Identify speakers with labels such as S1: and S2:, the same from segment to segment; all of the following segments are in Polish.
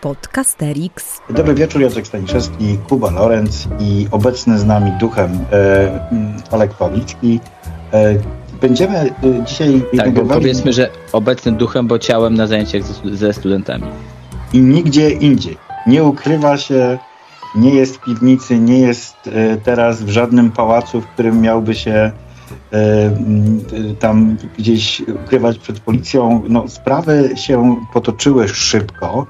S1: Podcasterix.
S2: Dobry wieczór, Jacek Staniszewski, Kuba Lorenz i obecny z nami duchem e, Olek Pawlicki. E, będziemy e, dzisiaj...
S3: Tak, bo powiedzmy, że obecnym duchem, bo ciałem na zajęciach ze, ze studentami.
S2: I nigdzie indziej. Nie ukrywa się, nie jest w piwnicy, nie jest e, teraz w żadnym pałacu, w którym miałby się e, tam gdzieś ukrywać przed policją. No, sprawy się potoczyły szybko.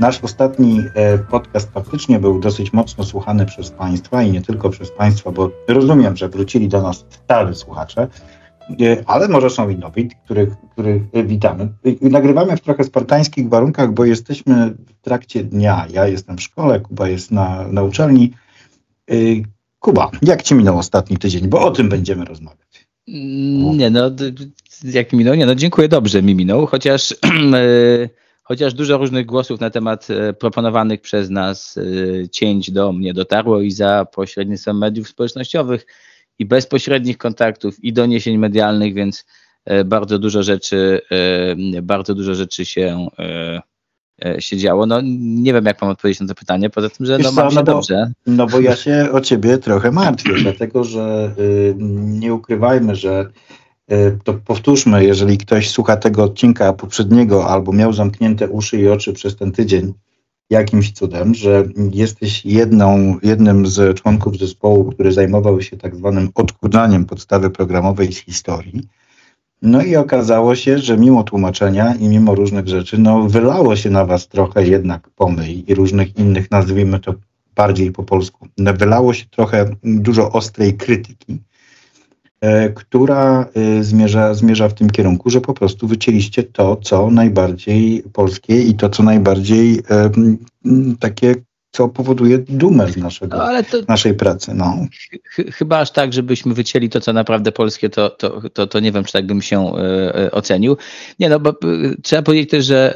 S2: Nasz ostatni e, podcast faktycznie był dosyć mocno słuchany przez Państwa i nie tylko przez Państwa, bo rozumiem, że wrócili do nas stali słuchacze, e, ale może są i nowi, których, których witamy. Nagrywamy w trochę spartańskich warunkach, bo jesteśmy w trakcie dnia. Ja jestem w szkole, Kuba jest na, na uczelni. E, Kuba, jak Ci minął ostatni tydzień? Bo o tym będziemy rozmawiać.
S3: Nie, no, jak mi minął? Nie, no dziękuję, dobrze mi minął, chociaż chociaż dużo różnych głosów na temat e, proponowanych przez nas e, cięć do mnie dotarło i za pośrednictwem mediów społecznościowych i bezpośrednich kontaktów i doniesień medialnych, więc e, bardzo dużo rzeczy, bardzo dużo rzeczy się, się działo. No nie wiem, jak mam odpowiedzieć na to pytanie, poza tym, że no, mam no bo, dobrze.
S2: No bo ja się o ciebie trochę martwię, dlatego że y, nie ukrywajmy, że to powtórzmy, jeżeli ktoś słucha tego odcinka poprzedniego albo miał zamknięte uszy i oczy przez ten tydzień, jakimś cudem, że jesteś jedną, jednym z członków zespołu, który zajmował się tak zwanym odkurzaniem podstawy programowej z historii. No i okazało się, że mimo tłumaczenia i mimo różnych rzeczy, no wylało się na was trochę jednak pomyj i różnych innych, nazwijmy to bardziej po polsku, wylało się trochę dużo ostrej krytyki E, która e, zmierza, zmierza w tym kierunku, że po prostu wycięliście to, co najbardziej polskie i to, co najbardziej e, takie, co powoduje dumę z naszego, no, to, naszej pracy. No.
S3: Ch chyba aż tak, żebyśmy wycięli to, co naprawdę polskie, to, to, to, to nie wiem, czy tak bym się ocenił. Nie, no bo trzeba powiedzieć też, że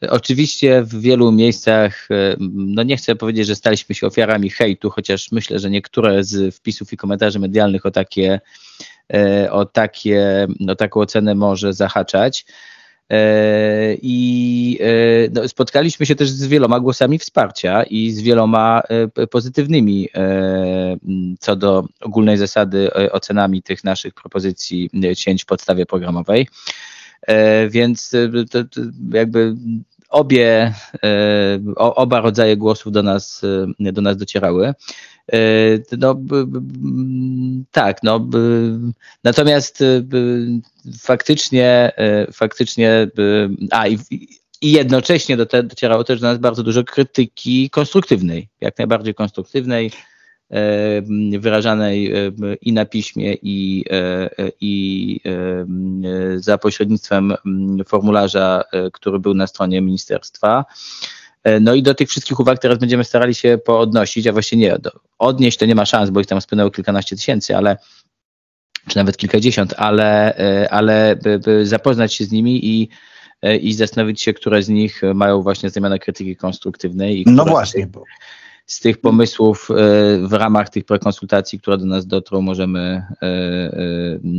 S3: Oczywiście w wielu miejscach, no nie chcę powiedzieć, że staliśmy się ofiarami hejtu, chociaż myślę, że niektóre z wpisów i komentarzy medialnych o takie, e, o takie, o taką ocenę może zahaczać. E, I e, no, spotkaliśmy się też z wieloma głosami wsparcia i z wieloma pozytywnymi co do ogólnej zasady ocenami tych naszych propozycji cięć w podstawie programowej. Więc to, to jakby obie, e, oba rodzaje głosów do nas, e, do nas docierały. E, no, tak, no, natomiast faktycznie, faktycznie, a i, i jednocześnie docierało też do nas bardzo dużo krytyki konstruktywnej, jak najbardziej konstruktywnej, wyrażanej i na piśmie, i, e, i za pośrednictwem formularza, e, który był na stronie ministerstwa. E, no i do tych wszystkich uwag teraz będziemy starali się poodnosić, a właściwie nie, odnieść to nie ma szans, bo ich tam spłynęło kilkanaście tysięcy, ale czy nawet kilkadziesiąt, ale, ale by, by zapoznać się z nimi i i zastanowić się, które z nich mają właśnie znamiona krytyki konstruktywnej.
S2: no właśnie, bo
S3: z tych pomysłów e, w ramach tych prekonsultacji, które do nas dotrą, możemy, e,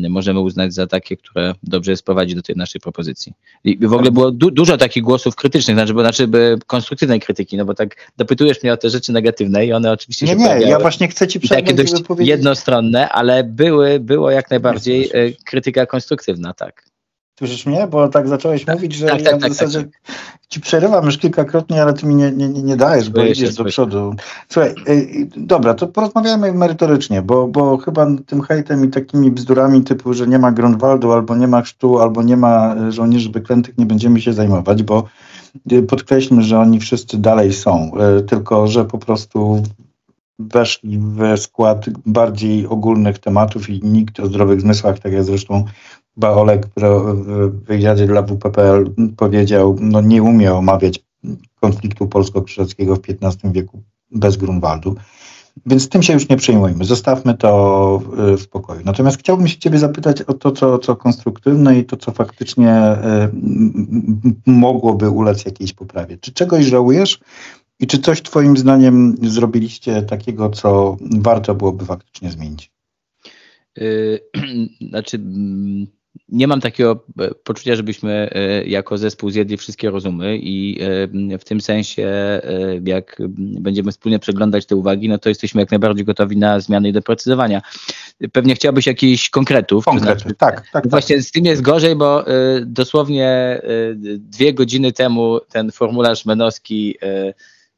S3: e, możemy uznać za takie, które dobrze jest prowadzić do tej naszej propozycji. I w ogóle było du dużo takich głosów krytycznych, znaczy, bo, znaczy by konstruktywnej krytyki, no bo tak dopytujesz mnie o te rzeczy negatywne i one oczywiście
S2: nie, Nie, ja właśnie chcę ci
S3: Takie dość powiedzieć... jednostronne, ale były, było jak najbardziej krytyka konstruktywna, tak.
S2: Słyszysz mnie? Bo tak zacząłeś tak, mówić, że tak, ja tak, w tak, zasadzie tak, ci przerywam już kilkakrotnie, ale ty mi nie, nie, nie dajesz, bo idziesz do przodu. Słuchaj, y, dobra, to porozmawiamy merytorycznie, bo, bo chyba tym hejtem i takimi bzdurami typu, że nie ma Grunwaldu, albo nie ma chrztu, albo nie ma y, żołnierzy wyklętych, nie będziemy się zajmować, bo y, podkreślmy, że oni wszyscy dalej są, tylko że po prostu weszli w skład bardziej ogólnych tematów i nikt o zdrowych zmysłach, tak jak zresztą Chyba Olek w wywiadzie dla WPPL powiedział, no nie umie omawiać konfliktu polsko-krzyżackiego w XV wieku bez Grunwaldu. Więc tym się już nie przejmujmy. Zostawmy to w spokoju. Natomiast chciałbym się Ciebie zapytać o to, co, co konstruktywne i to, co faktycznie mogłoby ulec jakiejś poprawie. Czy czegoś żałujesz? I czy coś Twoim zdaniem zrobiliście takiego, co warto byłoby faktycznie zmienić?
S3: Yy, znaczy, nie mam takiego e, poczucia, żebyśmy e, jako zespół zjedli wszystkie rozumy i w tym sensie, jak będziemy wspólnie przeglądać te uwagi, no to jesteśmy jak najbardziej gotowi na zmiany i doprecyzowania. Pewnie chciałbyś jakichś konkretów.
S2: Konkrety, znaczy, tak, tak, tak.
S3: Właśnie z tym jest gorzej, bo dosłownie dwie godziny temu ten formularz menowski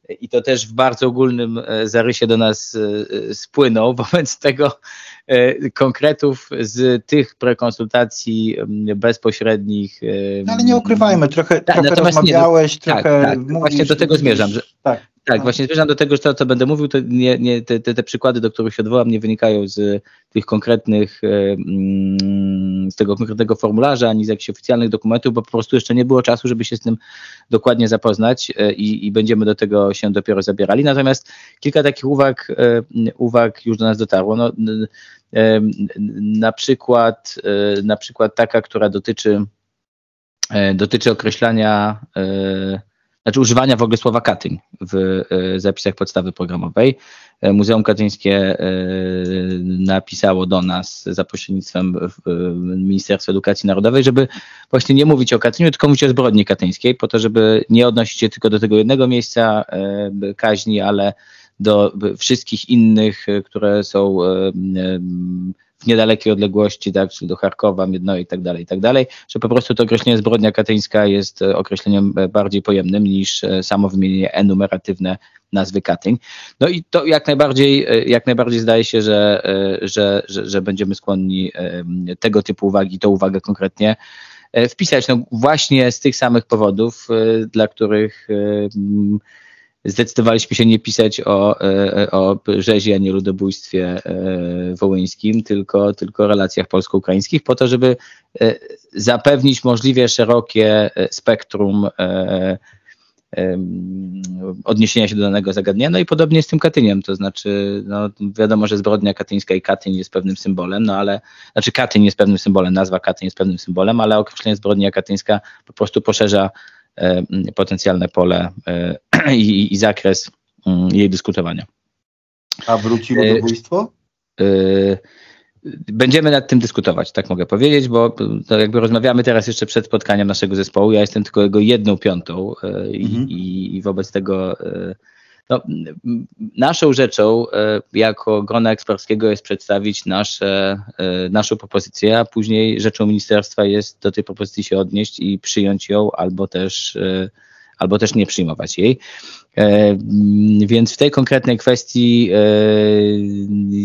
S3: i to też w bardzo ogólnym zarysie do nas spłynął. Wobec tego E, konkretów z tych prekonsultacji bezpośrednich.
S2: No ale nie ukrywajmy, trochę, tak, trochę rozmawiałeś, nie, trochę
S3: tak, tak, mówisz, Właśnie do tego zmierzam, że, tak. Tak, właśnie zmierzam do tego, że to, co będę mówił, to nie, nie, te, te, te przykłady, do których się odwołam, nie wynikają z tych konkretnych, e, mm, z tego konkretnego formularza, ani z jakichś oficjalnych dokumentów, bo po prostu jeszcze nie było czasu, żeby się z tym dokładnie zapoznać e, i, i będziemy do tego się dopiero zabierali. Natomiast kilka takich uwag, e, uwag już do nas dotarło. No, na przykład, na przykład taka, która dotyczy, dotyczy określania znaczy używania w ogóle słowa Katyń w e, zapisach podstawy programowej. E, Muzeum Katyńskie e, napisało do nas za pośrednictwem Ministerstwa Edukacji Narodowej, żeby właśnie nie mówić o Katyniu, tylko mówić o zbrodni katyńskiej, po to, żeby nie odnosić się tylko do tego jednego miejsca kaźni, ale do wszystkich innych, które są w niedalekiej odległości, tak, czyli do Charkowa, Miedno i tak dalej, i tak dalej, że po prostu to określenie zbrodnia katyńska jest e, określeniem e, bardziej pojemnym niż e, samo wymienienie enumeratywne nazwy Katyń. No i to jak najbardziej, jak najbardziej zdaje się, że, że, że, że będziemy skłonni tego typu uwagi, tą uwagę konkretnie wpisać. No właśnie z tych samych powodów, dla których zdecydowaliśmy się nie pisać o, e, o rzezi, a nie ludobójstwie e, wołyńskim, tylko, tylko relacjach polsko-ukraińskich, po to, żeby e, zapewnić możliwie szerokie spektrum odniesienia się do danego zagadnienia. No i podobnie z tym Katyniem, to znaczy, no, wiadomo, że zbrodnia katyńska i Katyń jest pewnym symbolem, no ale, znaczy Katyń jest pewnym symbolem, nazwa Katyń jest pewnym symbolem, ale określenie zbrodnia katyńska po prostu poszerza E, potencjalne pole e, i, i zakres mm, jej dyskutowania.
S2: A wróci ludobójstwo? E,
S3: będziemy nad tym dyskutować, tak mogę powiedzieć, bo jakby rozmawiamy teraz jeszcze przed spotkaniem naszego zespołu. Ja jestem tylko jego jedną piątą i, mhm. i wobec tego no, naszą rzeczą e, jako grona eksperckiego jest przedstawić nasze, e, naszą propozycję, a później rzeczą ministerstwa jest do tej propozycji się odnieść i przyjąć ją albo też, e, albo też nie przyjmować jej. Więc w tej konkretnej kwestii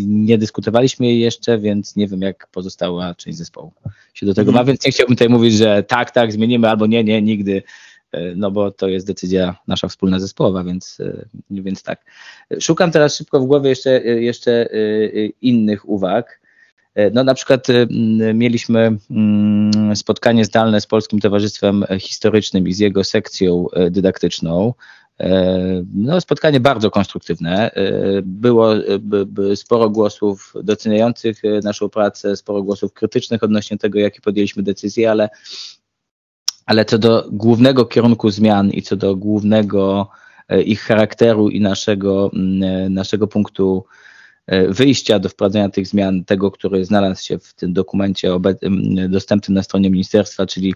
S3: nie dyskutowaliśmy jeszcze, więc nie wiem, jak pozostała część zespołu się do tego ma, więc nie chciałbym tutaj mówić, że tak, tak, zmienimy albo nie, nie, nigdy no bo to jest decyzja nasza wspólna zespołowa, więc, e, więc tak. Szukam teraz szybko w głowie jeszcze, e, jeszcze innych uwag. No na przykład mieliśmy mm, spotkanie zdalne z Polskim Towarzystwem Historycznym i z jego sekcją dydaktyczną. No, spotkanie bardzo konstruktywne. Było sporo głosów doceniających naszą pracę, sporo głosów krytycznych odnośnie tego, jakie podjęliśmy decyzje, ale ale co do głównego kierunku zmian i co do głównego e, ich charakteru i naszego, e, naszego punktu e, wyjścia do wprowadzenia tych zmian, tego, który znalazł się w tym dokumencie dostępnym na stronie ministerstwa, czyli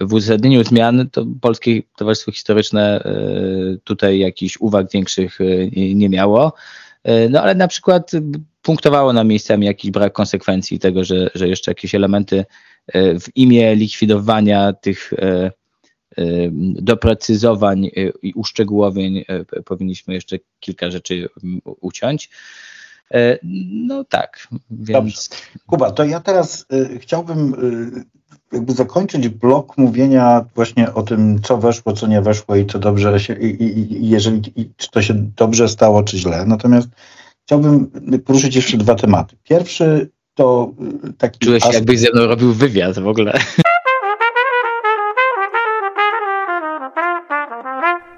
S3: w uzasadnieniu zmian, to Polskie Towarzystwo Historyczne tutaj jakichś uwag większych nie miało. No ale na przykład punktowało nam miejscami jakiś brak konsekwencji tego, że, że jeszcze jakieś elementy w imię likwidowania tych e, e, doprecyzowań i uszczegółowień powinniśmy jeszcze kilka rzeczy uciąć. No tak, więc... Dobrze.
S2: Kuba, to ja teraz chciałbym jakby zakończyć blok mówienia właśnie o tym, co weszło, co nie weszło i co dobrze się, i, i jeżeli, i, czy to się dobrze stało, czy źle. Natomiast chciałbym poruszyć jeszcze dwa tematy. Pierwszy to
S3: y, taki... Czułeś się, jakbyś ze mną robił wywiad w ogóle.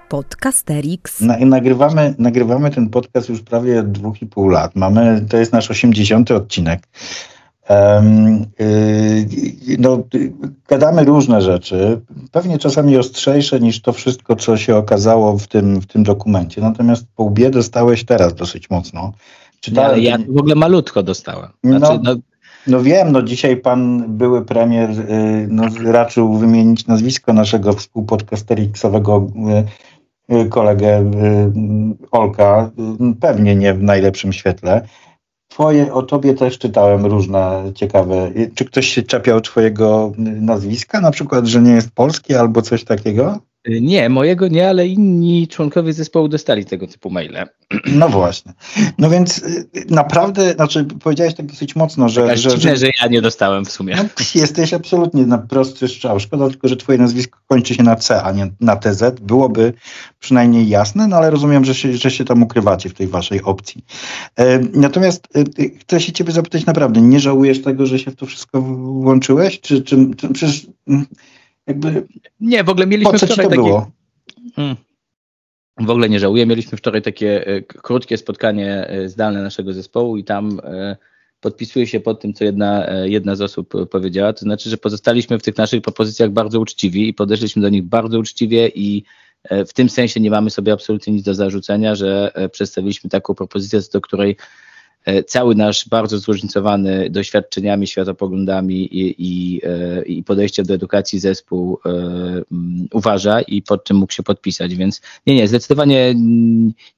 S2: Podcasterix. Na, nagrywamy, nagrywamy ten podcast już prawie dwóch i pół lat. Mamy, to jest nasz 80. odcinek. Um, yy, no, gadamy różne rzeczy, pewnie czasami ostrzejsze niż to wszystko, co się okazało w tym, w tym dokumencie. Natomiast po łbie dostałeś teraz dosyć mocno.
S3: Czytałem, ale ja w ogóle malutko dostałem. Znaczy, no, no,
S2: No wiem, no dzisiaj pan były premier no, raczył wymienić nazwisko naszego współpodcasterixowego kolegę Olka, pewnie nie w najlepszym świetle. Twoje, o tobie też czytałem różne ciekawe. Czy ktoś się czepiał twojego nazwiska, na przykład, że nie jest polski albo coś takiego?
S3: Nie, mojego nie, ale inni członkowie zespołu dostali tego typu maile.
S2: No właśnie. No więc y, naprawdę, znaczy powiedziałeś tak dosyć mocno, że...
S3: że, dziwne, że, że ja nie dostałem w sumie. No,
S2: jesteś absolutnie na prosty strzał. Szkoda tylko, że twoje nazwisko kończy się na C, a nie na TZ. Byłoby przynajmniej jasne, no ale rozumiem, że się, że się tam ukrywacie w tej waszej opcji. E, natomiast e, chcę się ciebie zapytać naprawdę, nie żałujesz tego, że się w to wszystko włączyłeś? Czy, czy, czy przecież mm, jakby...
S3: Nie, w ogóle mieliśmy
S2: po co wczoraj takie... Było?
S3: Hmm. W ogóle nie żałuję. Mieliśmy wczoraj takie e, krótkie spotkanie e, zdalne naszego zespołu i tam e, podpisuję się pod tym, co jedna, jedna z osób powiedziała. To znaczy, że pozostaliśmy w tych naszych propozycjach bardzo uczciwi i podeszliśmy do nich bardzo uczciwie i w tym sensie nie mamy sobie absolutnie nic do zarzucenia, że przedstawiliśmy taką propozycję, do której cały nasz bardzo zróżnicowany doświadczeniami, światopoglądami i, i, e, i podejściem do edukacji zespół e, uważa i pod czym mógł się podpisać, więc nie, nie, zdecydowanie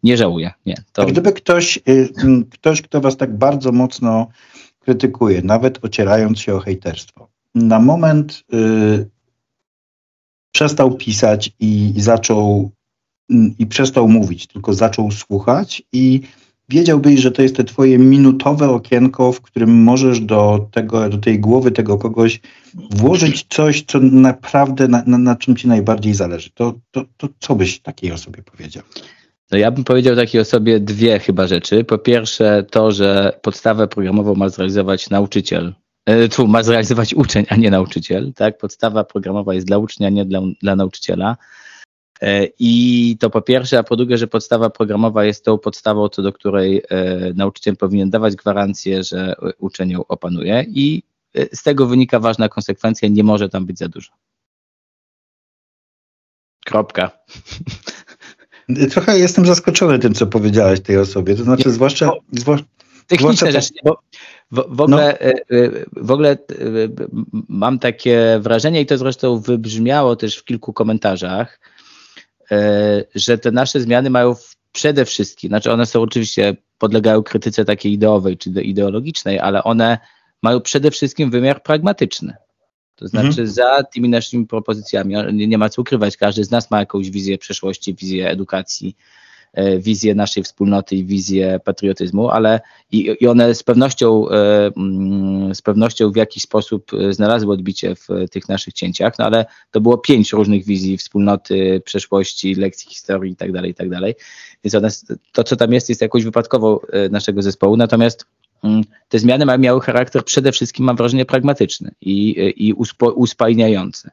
S3: nie żałuję. Nie,
S2: to... A gdyby ktoś, y, ktoś, kto was tak bardzo mocno krytykuje, nawet ocierając się o hejterstwo, na moment y, przestał pisać i zaczął i przestał mówić, tylko zaczął słuchać i wiedziałbyś, że to jest te twoje minutowe okienko, w którym możesz do, tego, do tej głowy tego kogoś włożyć coś, co naprawdę na, na, na czym ci najbardziej zależy, to, to, to co byś takiej osobie powiedział?
S3: No ja bym powiedział takiej osobie dwie chyba rzeczy. Po pierwsze to, że podstawę programową ma zrealizować nauczyciel. E, tu ma zrealizować uczeń, a nie nauczyciel. Tak? Podstawa programowa jest dla ucznia, nie dla, dla nauczyciela. E, I to po pierwsze, a po drugie, że podstawa programowa jest tą podstawą, co do której e, nauczyciel powinien dawać gwarancję, że uczeń ją opanuje i e, z tego wynika ważna konsekwencja, nie może tam być za dużo. Kropka.
S2: Trochę jestem zaskoczony tym, co powiedziałeś tej osobie, to znaczy zwłaszcza... zwłaszcza
S3: Techniczne rzeczy, bo w, w, ogóle, no. w ogóle mam takie wrażenie i to zresztą wybrzmiało też w kilku komentarzach, że te nasze zmiany mają przede wszystkim, znaczy one są oczywiście, podlegają krytyce takiej ideowej czy ideologicznej, ale one mają przede wszystkim wymiar pragmatyczny. To znaczy mhm. za tymi naszymi propozycjami, nie, nie ma co ukrywać, każdy z nas ma jakąś wizję przeszłości, wizję edukacji, E, wizję naszej wspólnoty i wizję patriotyzmu, ale i, i one z pewnością, e, mm, z pewnością w jakiś sposób e, znalazły odbicie w tych naszych cięciach, no ale to było pięć różnych wizji wspólnoty, przeszłości, lekcji historii itd., tak itd. Tak Więc one, to, co tam jest, jest jakoś wypadkowo naszego zespołu, natomiast mm, te zmiany miały charakter przede wszystkim, mam wrażenie, pragmatyczny i, i uspo, uspajniający.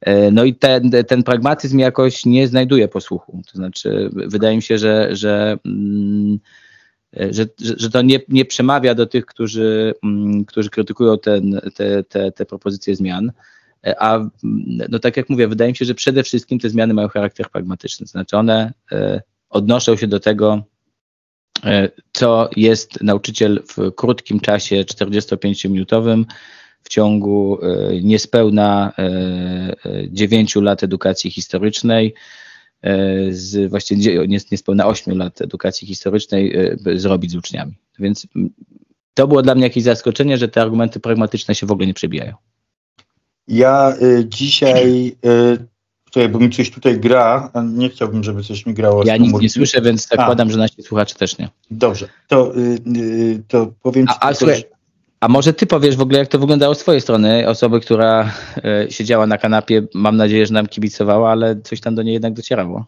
S3: E, no i ten, ten pragmatyzm jakoś nie znajduje posłuchu. To znaczy, wydaje mi się, że, że, mm, że, że to nie, nie przemawia do tych, którzy, mm, którzy krytykują ten, te, te, te propozycje zmian. E, a no tak jak mówię, wydaje mi się, że przede wszystkim te zmiany mają charakter pragmatyczny. Znaczy one e, odnoszą się do tego, co jest nauczyciel w krótkim czasie 45-minutowym w ciągu niespełna 9 e, lat edukacji historycznej, e, z właściwie niespełna 8 lat edukacji historycznej zrobić z uczniami. Więc to było dla mnie jakieś zaskoczenie, że te argumenty pragmatyczne się w ogóle nie przebijają.
S2: Ja y, dzisiaj, y, bo mi coś tutaj gra, nie chciałbym, żeby coś mi grało.
S3: Ja nic nie słyszę, więc zakładam, a. że nasi słuchacze też nie.
S2: Dobrze, to, y, to powiem Ci
S3: a, a, słuchaj, a może ty powiesz w ogóle, jak to wyglądało z twojej strony, osoby, która y, siedziała na kanapie, mam nadzieję, że nam kibicowała, ale coś tam do niej jednak docierało.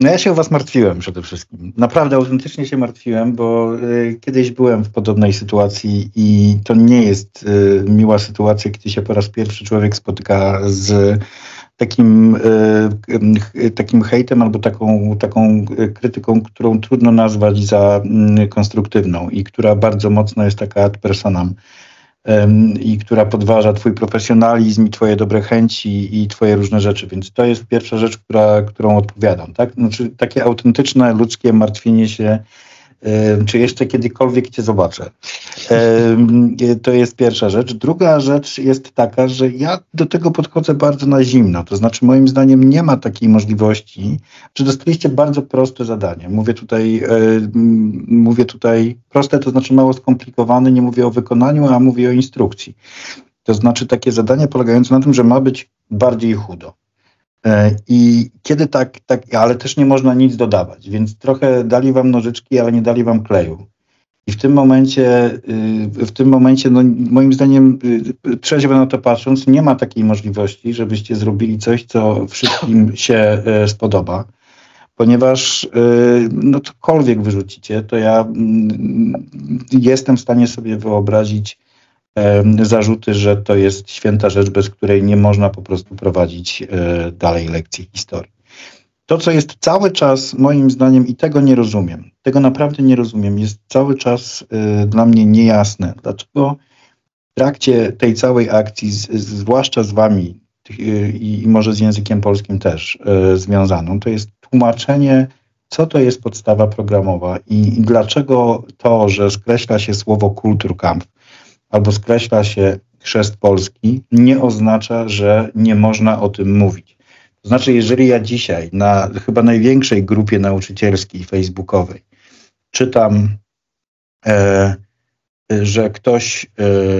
S2: No ja się o was martwiłem przede wszystkim. Naprawdę autentycznie się martwiłem, bo y, kiedyś byłem w podobnej sytuacji i to nie jest y, miła sytuacja, kiedy się po raz pierwszy człowiek spotyka z takim, e, takim hejtem albo taką, taką krytyką, którą trudno nazwać za mm, konstruktywną i która bardzo mocno jest taka ad personam i która podważa twój profesjonalizm i twoje dobre chęci i twoje różne rzeczy. Więc to jest pierwsza rzecz, która, którą odpowiadam. Tak? Znaczy, takie autentyczne, ludzkie martwienie się czy jeszcze kiedykolwiek Cię zobaczę. To jest pierwsza rzecz. Druga rzecz jest taka, że ja do tego podchodzę bardzo na zimno. To znaczy, moim zdaniem, nie ma takiej możliwości, że dostaliście bardzo proste zadanie. Mówię tutaj, mówię tutaj proste, to znaczy mało skomplikowane, nie mówię o wykonaniu, a mówię o instrukcji. To znaczy takie zadanie polegające na tym, że ma być bardziej chudo. E, I kiedy tak, tak, ale też nie można nic dodawać, więc trochę dali wam nożyczki, ale nie dali wam kleju. I w tym momencie, y, w tym momencie, no, moim zdaniem, y, trzeźwo na to patrząc, nie ma takiej możliwości, żebyście zrobili coś, co wszystkim się e, spodoba, ponieważ y, no, cokolwiek wyrzucicie, to ja mm, jestem w stanie sobie wyobrazić zarzuty, że to jest święta rzecz, bez której nie można po prostu prowadzić e, dalej lekcji historii. To, co jest cały czas, moim zdaniem, i tego nie rozumiem, tego naprawdę nie rozumiem, jest cały czas e, dla mnie niejasne. Dlaczego w trakcie tej całej akcji, zwłaszcza z Wami e, i, może z językiem polskim też związaną, to jest tłumaczenie, co to jest podstawa programowa i, dlaczego to, że skreśla się słowo kulturkampf, albo skreśla się chrzest polski, nie oznacza, że nie można o tym mówić. To znaczy, jeżeli ja dzisiaj na chyba największej grupie nauczycielskiej facebookowej czytam, e, że ktoś,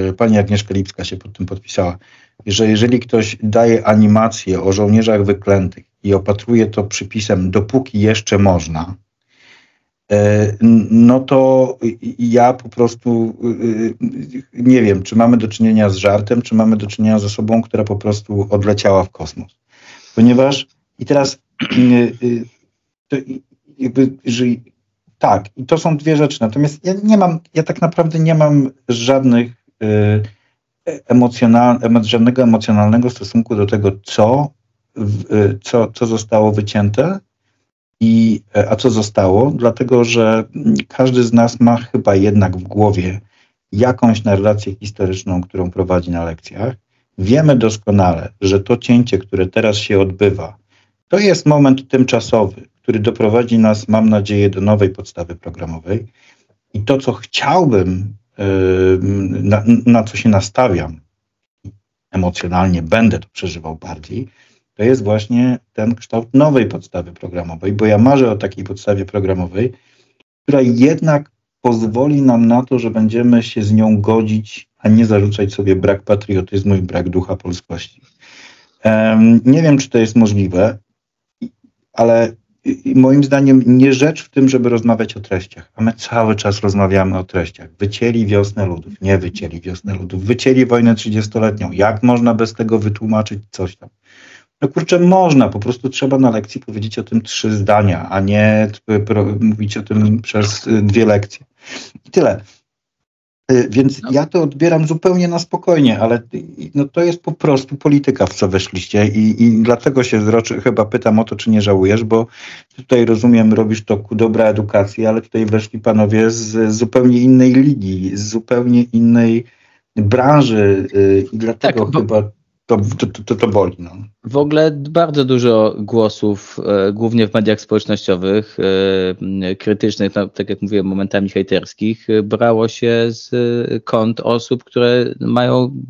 S2: e, pani Agnieszka Lipska się pod tym podpisała, że jeżeli ktoś daje animację o żołnierzach wyklętych i opatruje to przypisem dopóki jeszcze można, no to ja po prostu y, y, nie wiem, czy mamy do czynienia z żartem, czy mamy do czynienia z osobą, która po prostu odleciała w kosmos. Ponieważ i teraz y, to jakby, że tak, i to są dwie rzeczy. Natomiast ja nie mam, ja tak naprawdę nie mam żadnych emocjonal, żadnego emocjonalnego stosunku do tego, co, co, co zostało wycięte, i, e, a co zostało? Dlatego, że każdy z nas ma chyba jednak w głowie jakąś narrację historyczną, którą prowadzi na lekcjach. Wiemy doskonale, że to cięcie, które teraz się odbywa, to jest moment tymczasowy, który doprowadzi nas, mam nadzieję, do nowej podstawy programowej. I to, co chciałbym, e, na, na co się nastawiam, emocjonalnie będę to przeżywał bardziej, to jest właśnie ten kształt nowej podstawy programowej, bo ja marzę o takiej podstawie programowej, która jednak pozwoli nam na to, że będziemy się z nią godzić, a nie zarzucać sobie brak patriotyzmu i brak ducha polskości. Um, nie wiem, czy to jest możliwe, ale moim zdaniem nie rzecz w tym, żeby rozmawiać o treściach, a my cały czas rozmawiamy o treściach. Wycięli wiosnę ludów, nie wycięli wiosnę ludów, wycięli wojnę 30-letnią. Jak można bez tego wytłumaczyć coś tam? No kurczę, można, po prostu trzeba na lekcji powiedzieć o tym trzy zdania, a nie mówić o tym przez y, dwie lekcje. I tyle. Y, więc no. ja to odbieram zupełnie na spokojnie, ale no to jest po prostu polityka, w co weszliście i, i dlatego się zroczy, chyba pytam o to, czy nie żałujesz, bo tutaj rozumiem, robisz to ku dobra edukacji, ale tutaj weszli panowie z zupełnie innej ligi, z zupełnie innej branży y, i dlatego tak, chyba to, to, to, to boli. No.
S3: W ogóle bardzo dużo głosów, e, głównie w mediach społecznościowych, e, krytycznych, no, tak jak mówiłem, momentami hejterskich, e, brało się z kont osób, które mają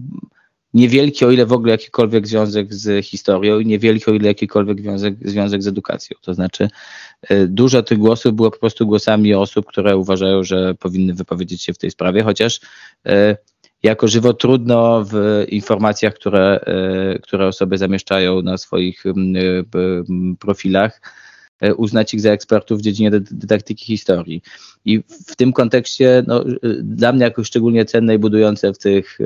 S3: niewielki, o ile w ogóle jakikolwiek związek z historią i niewielki, o ile jakikolwiek związek, związek z edukacją. To znaczy, dużo tych głosów było po prostu głosami osób, które uważają, że powinny wypowiedzieć się w tej sprawie, chociaż jako żywo trudno w informacjach, które, e, które osoby zamieszczają na swoich profilach, e, uznać ich za ekspertów w dziedzinie dydaktyki historii. I w tym kontekście no, dla mnie jakoś szczególnie cenne i budujące w tych, e,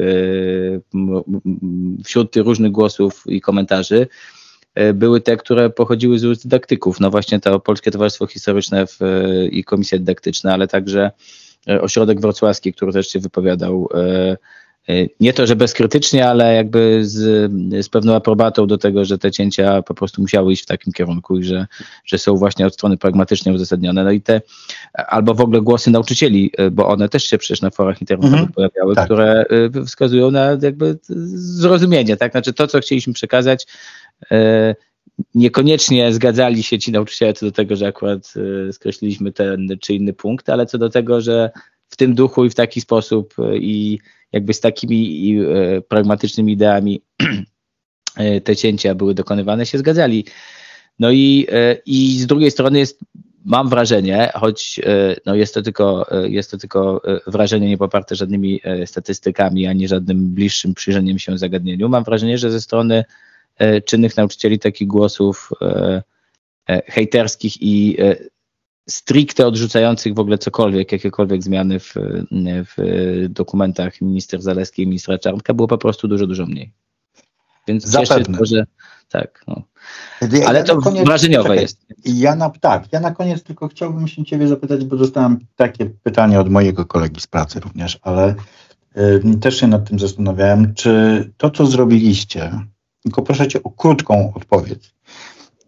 S3: wśród tych różnych głosów i komentarzy były te, które pochodziły z ust dydaktyków. No właśnie to Polskie Towarzystwo Historyczne w, i Komisja Dydaktyczna, ale także E, ośrodek wrocławski, który też się wypowiadał e, e, nie to, że bezkrytycznie, ale jakby z, z pewną aprobatą do tego, że te cięcia po prostu musiały iść w takim kierunku i że, że są właśnie od strony pragmatycznie uzasadnione. No i te, albo w ogóle głosy nauczycieli, bo one też się przecież na forach internetowych mhm, pojawiały, tak. które wskazują na jakby zrozumienie, tak? Znaczy to, co chcieliśmy przekazać, niekoniecznie zgadzali się ci nauczyciele co do tego, że akurat skreśliliśmy ten czy inny punkt, ale co do tego, że w tym duchu i w taki sposób i jakby z takimi pragmatycznymi ideami te cięcia były dokonywane, się zgadzali. No i, i z drugiej strony jest mam wrażenie, choć no jest, to tylko, jest to tylko wrażenie nie poparte żadnymi statystykami, ani żadnym bliższym przyjrzeniem się zagadnieniu, mam wrażenie, że ze strony czynnych nauczycieli takich głosów hejterskich i stricte odrzucających w ogóle cokolwiek, jakiekolwiek zmiany w, w dokumentach minister Zaleskiej i ministra Czarnka było po prostu dużo, dużo mniej. Więc Zapewne. że tak. No. Ale ja to koniec, wrażeniowe czekaj, jest.
S2: Ja na, tak, ja na koniec tylko chciałbym się ciebie zapytać, bo dostałem takie pytanie od mojego kolegi z pracy również, ale y, też się nad tym zastanawiałem, czy to, co zrobiliście, tylko proszę cię o krótką odpowiedź,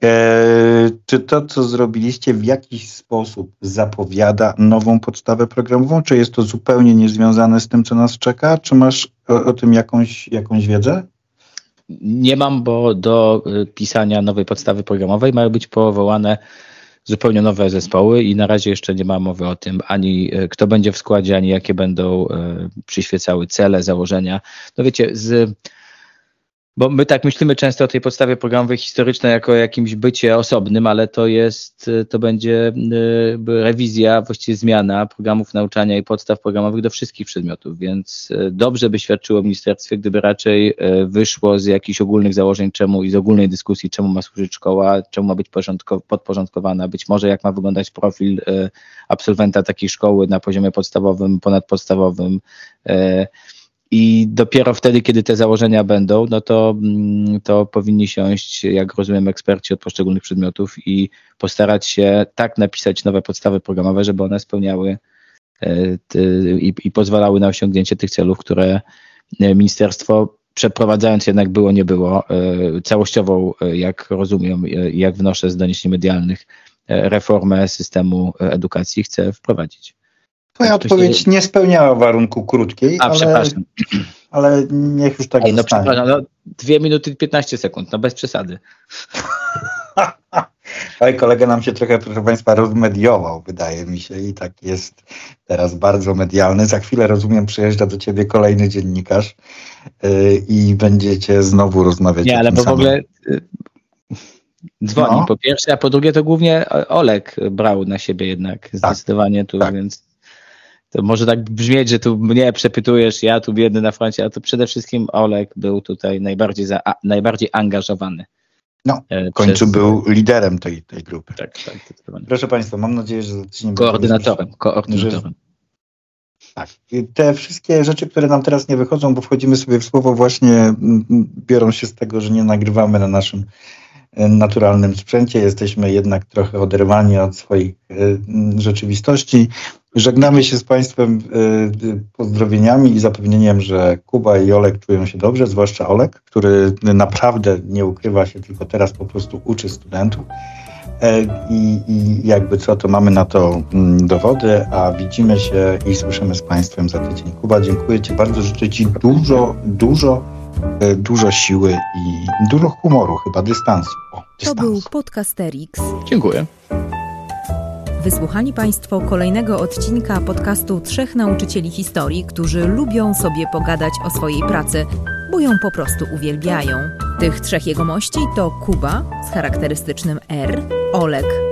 S2: e, czy to, co zrobiliście, w jakiś sposób zapowiada nową podstawę programową? Czy jest to zupełnie niezwiązane z tym, co nas czeka? Czy masz o, o tym jakąś, jakąś wiedzę?
S3: Nie mam, bo do y, pisania nowej podstawy programowej mają być powołane zupełnie nowe zespoły i na razie jeszcze nie ma mowy o tym ani y, kto będzie w składzie, ani jakie będą y, przyświecały cele, założenia. No wiecie, z bo my tak myślimy często o tej podstawie programowej historycznej jako jakimś bycie osobnym, ale to jest, to będzie y, rewizja, właściwie zmiana programów nauczania i podstaw programowych do wszystkich przedmiotów, więc y, dobrze by świadczyło ministerstwie, gdyby raczej y, wyszło z jakichś ogólnych założeń czemu i z ogólnej dyskusji, czemu ma służyć szkoła, czemu ma być podporządkowana, być może jak ma wyglądać profil absolwenta takiej szkoły na poziomie podstawowym, ponadpodstawowym, i dopiero wtedy, kiedy te założenia będą, no to, mm, to powinni siąść, jak rozumiem, eksperci od poszczególnych przedmiotów i postarać się tak napisać nowe podstawy programowe, żeby one spełniały e, i, i pozwalały na osiągnięcie tych celów, które e, ministerstwo przeprowadzając jednak było, nie było, e, całościową, jak rozumiem, jak wnoszę z doniesień medialnych, reformę systemu edukacji chce wprowadzić.
S2: Twoja odpowiedź nie spełniała warunku krótkiej, A, ale, przepraszam. ale niech już tak Ej,
S3: no przepraszam, no, dwie minuty 15 sekund, no bez przesady.
S2: Oj, kolega nam się trochę, proszę Państwa, rozmediował, wydaje mi się, i tak jest teraz bardzo medialny. Za chwilę, rozumiem, przyjeżdża do Ciebie kolejny dziennikarz yy, i będziecie znowu rozmawiać
S3: Nie, ale bo w ogóle yy, dzwoni no. po pierwsze, a po drugie to głównie Olek brał na siebie jednak tak, zdecydowanie tu, tak. więc to może tak brzmieć, że tu mnie przepytujesz, ja tu biedny na froncie, ale to przede wszystkim Olek był tutaj najbardziej, za, a, najbardziej angażowany.
S2: No, e, w końcu przez... był liderem tej, tej grupy. Tak, tak. Proszę Państwa, mam nadzieję, że zaczniemy...
S3: Koordynatorem, koordynatorem.
S2: Tak. Te wszystkie rzeczy, które nam teraz nie wychodzą, bo wchodzimy sobie w słowo, właśnie biorą się z tego, że nie nagrywamy na naszym naturalnym sprzęcie. Jesteśmy jednak trochę oderwani od swoich e, rzeczywistości. Żegnamy się z Państwem y, pozdrowieniami i zapewnieniem, że Kuba i Olek czują się dobrze, zwłaszcza Olek, który naprawdę nie ukrywa się, tylko teraz po prostu uczy studentów. E, I, I, jakby co, to mamy na to mm, dowody, a widzimy się i słyszymy z Państwem za tydzień. Kuba, dziękuję Ci bardzo, życzę Ci dużo, dużo, e, dużo siły i dużo humoru, chyba dystansu. O,
S1: dystansu. To był Podcasterix.
S3: Dziękuję.
S1: Wysłuchali Państwo kolejnego odcinka podcastu Trzech Nauczycieli Historii, którzy lubią sobie pogadać o swojej pracy, bo ją po prostu uwielbiają. Tych trzech jegomości to Kuba z charakterystycznym R, Olek